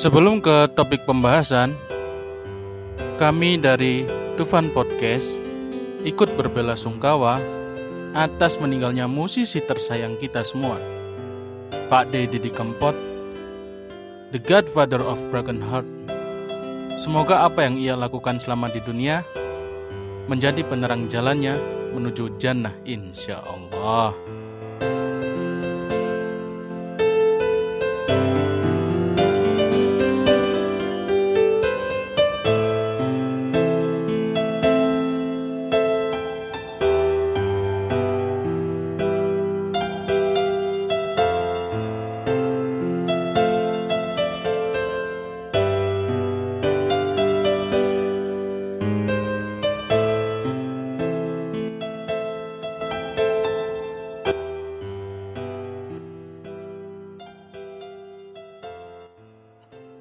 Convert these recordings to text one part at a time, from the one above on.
Sebelum ke topik pembahasan, kami dari Tufan Podcast ikut berbela sungkawa atas meninggalnya musisi tersayang kita semua, Pak D. Didi Kempot, the godfather of broken heart. Semoga apa yang ia lakukan selama di dunia menjadi penerang jalannya menuju jannah insya Allah.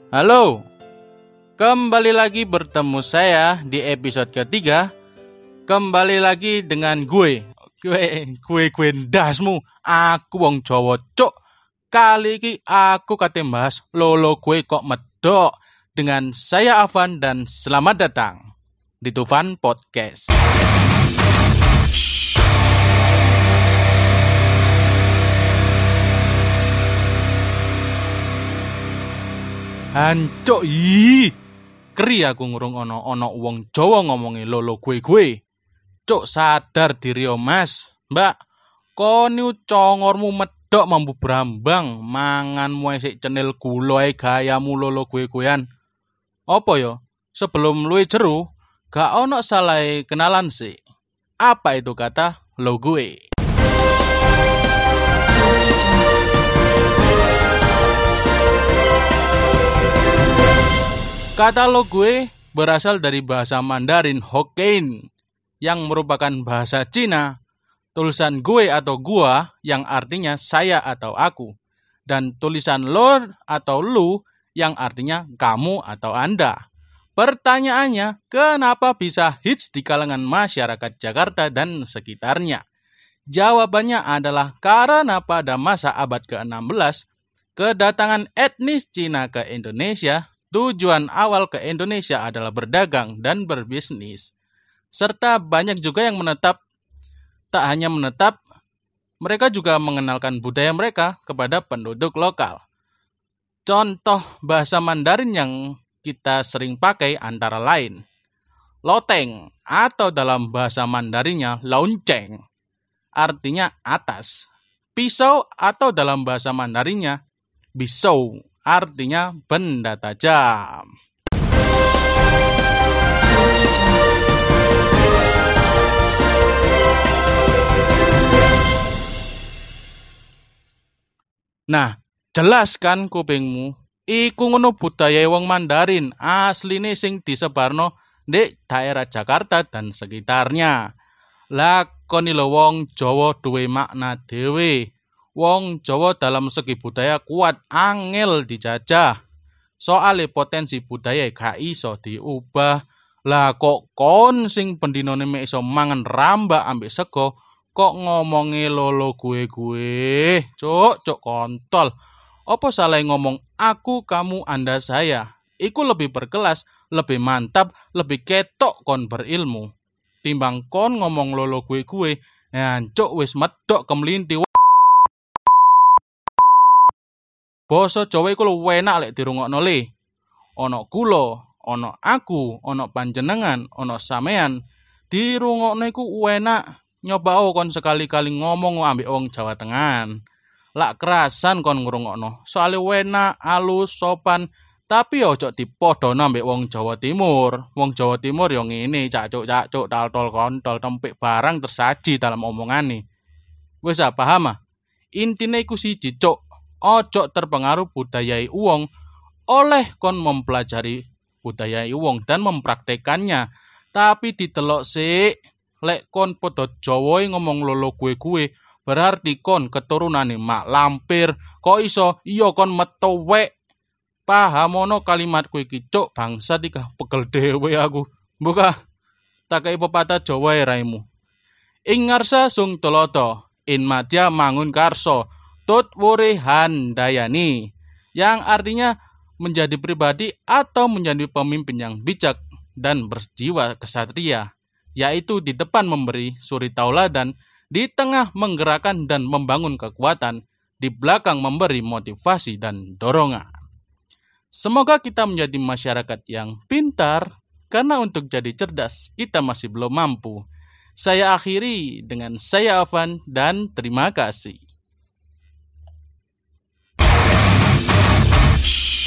Halo, kembali lagi bertemu saya di episode ketiga. Kembali lagi dengan gue, gue, gue, gue dasmu. Aku wong Jawa cok. Kali ini aku kate bahas lolo gue kok medok dengan saya Avan dan selamat datang di Tufan Podcast. Hancuk ih. Keri aku ngurung ono ono wong Jawa ngomongi lolo gue gue. Cuk sadar diri yo Mas. Mbak, koni congormu medok mambu brambang, manganmu esik cenil gula ae gayamu lolo gue guean. Apa yo? Sebelum luwe jeru, gak ono salah kenalan sih. Apa itu kata lo gue? Kata lo gue berasal dari bahasa Mandarin Hokkien yang merupakan bahasa Cina, tulisan gue atau gua yang artinya saya atau aku, dan tulisan lo atau lu yang artinya kamu atau Anda. Pertanyaannya, kenapa bisa hits di kalangan masyarakat Jakarta dan sekitarnya? Jawabannya adalah karena pada masa abad ke-16, kedatangan etnis Cina ke Indonesia Tujuan awal ke Indonesia adalah berdagang dan berbisnis. Serta banyak juga yang menetap, tak hanya menetap, mereka juga mengenalkan budaya mereka kepada penduduk lokal. Contoh bahasa Mandarin yang kita sering pakai antara lain loteng atau dalam bahasa Mandarinnya lonceng artinya atas. Pisau atau dalam bahasa Mandarinnya bisou artinya benda tajam. Nah, jelaskan kupingmu. Iku ngono budaya wong Mandarin asline sing disebarno di daerah Jakarta dan sekitarnya. Lakoni wong Jawa duwe makna dhewe. Wong Jawa dalam segi budaya kuat angel dijajah. Soale potensi budaya gak iso diubah. Lah kok kon sing pendinone mek iso mangan rambak ambek sego kok ngomongi lolo gue-gue. Cuk, cuk kontol. Apa salah ngomong aku, kamu, anda, saya? Iku lebih berkelas, lebih mantap, lebih ketok kon berilmu. Timbang kon ngomong lolo gue-gue, ya cuk wis medok kemlinti Basa Jawa iku luwih enak lek dirungokno le. Ana kula, ana aku, ana panjenengan, ana sampean. Dirungokno iku enak. Nyoba kon sekali-kali ngomong ambek wong Jawa Tengah. Lak kerasan kon ngrungokno. Soale enak, alus, sopan, tapi ojo dipodono ambek wong Jawa Timur. Wong Jawa Timur yo ngene, cacuk-cacuk, tal-tol kontol, tempik barang tersaji dalam omongane. Wis paham ah? Intine iku siji, cuk ojo terpengaruh budaya uang oleh kon mempelajari budaya uang dan mempraktekannya. Tapi ditelok sih lek kon podo Jawa ngomong lolo kue-kue berarti kon keturunan mak lampir. Kok iso? Iyo kon metowek pahamono kalimat kue kicok bangsa dikah pegel dewe aku. Buka tak kayak pepatah Jawa ya raimu. Ingarsa sung toloto in madya mangun karso Tut Wuri Handayani yang artinya menjadi pribadi atau menjadi pemimpin yang bijak dan berjiwa kesatria, yaitu di depan memberi suri tauladan, di tengah menggerakkan dan membangun kekuatan, di belakang memberi motivasi dan dorongan. Semoga kita menjadi masyarakat yang pintar, karena untuk jadi cerdas kita masih belum mampu. Saya akhiri dengan saya Avan dan terima kasih. Shh.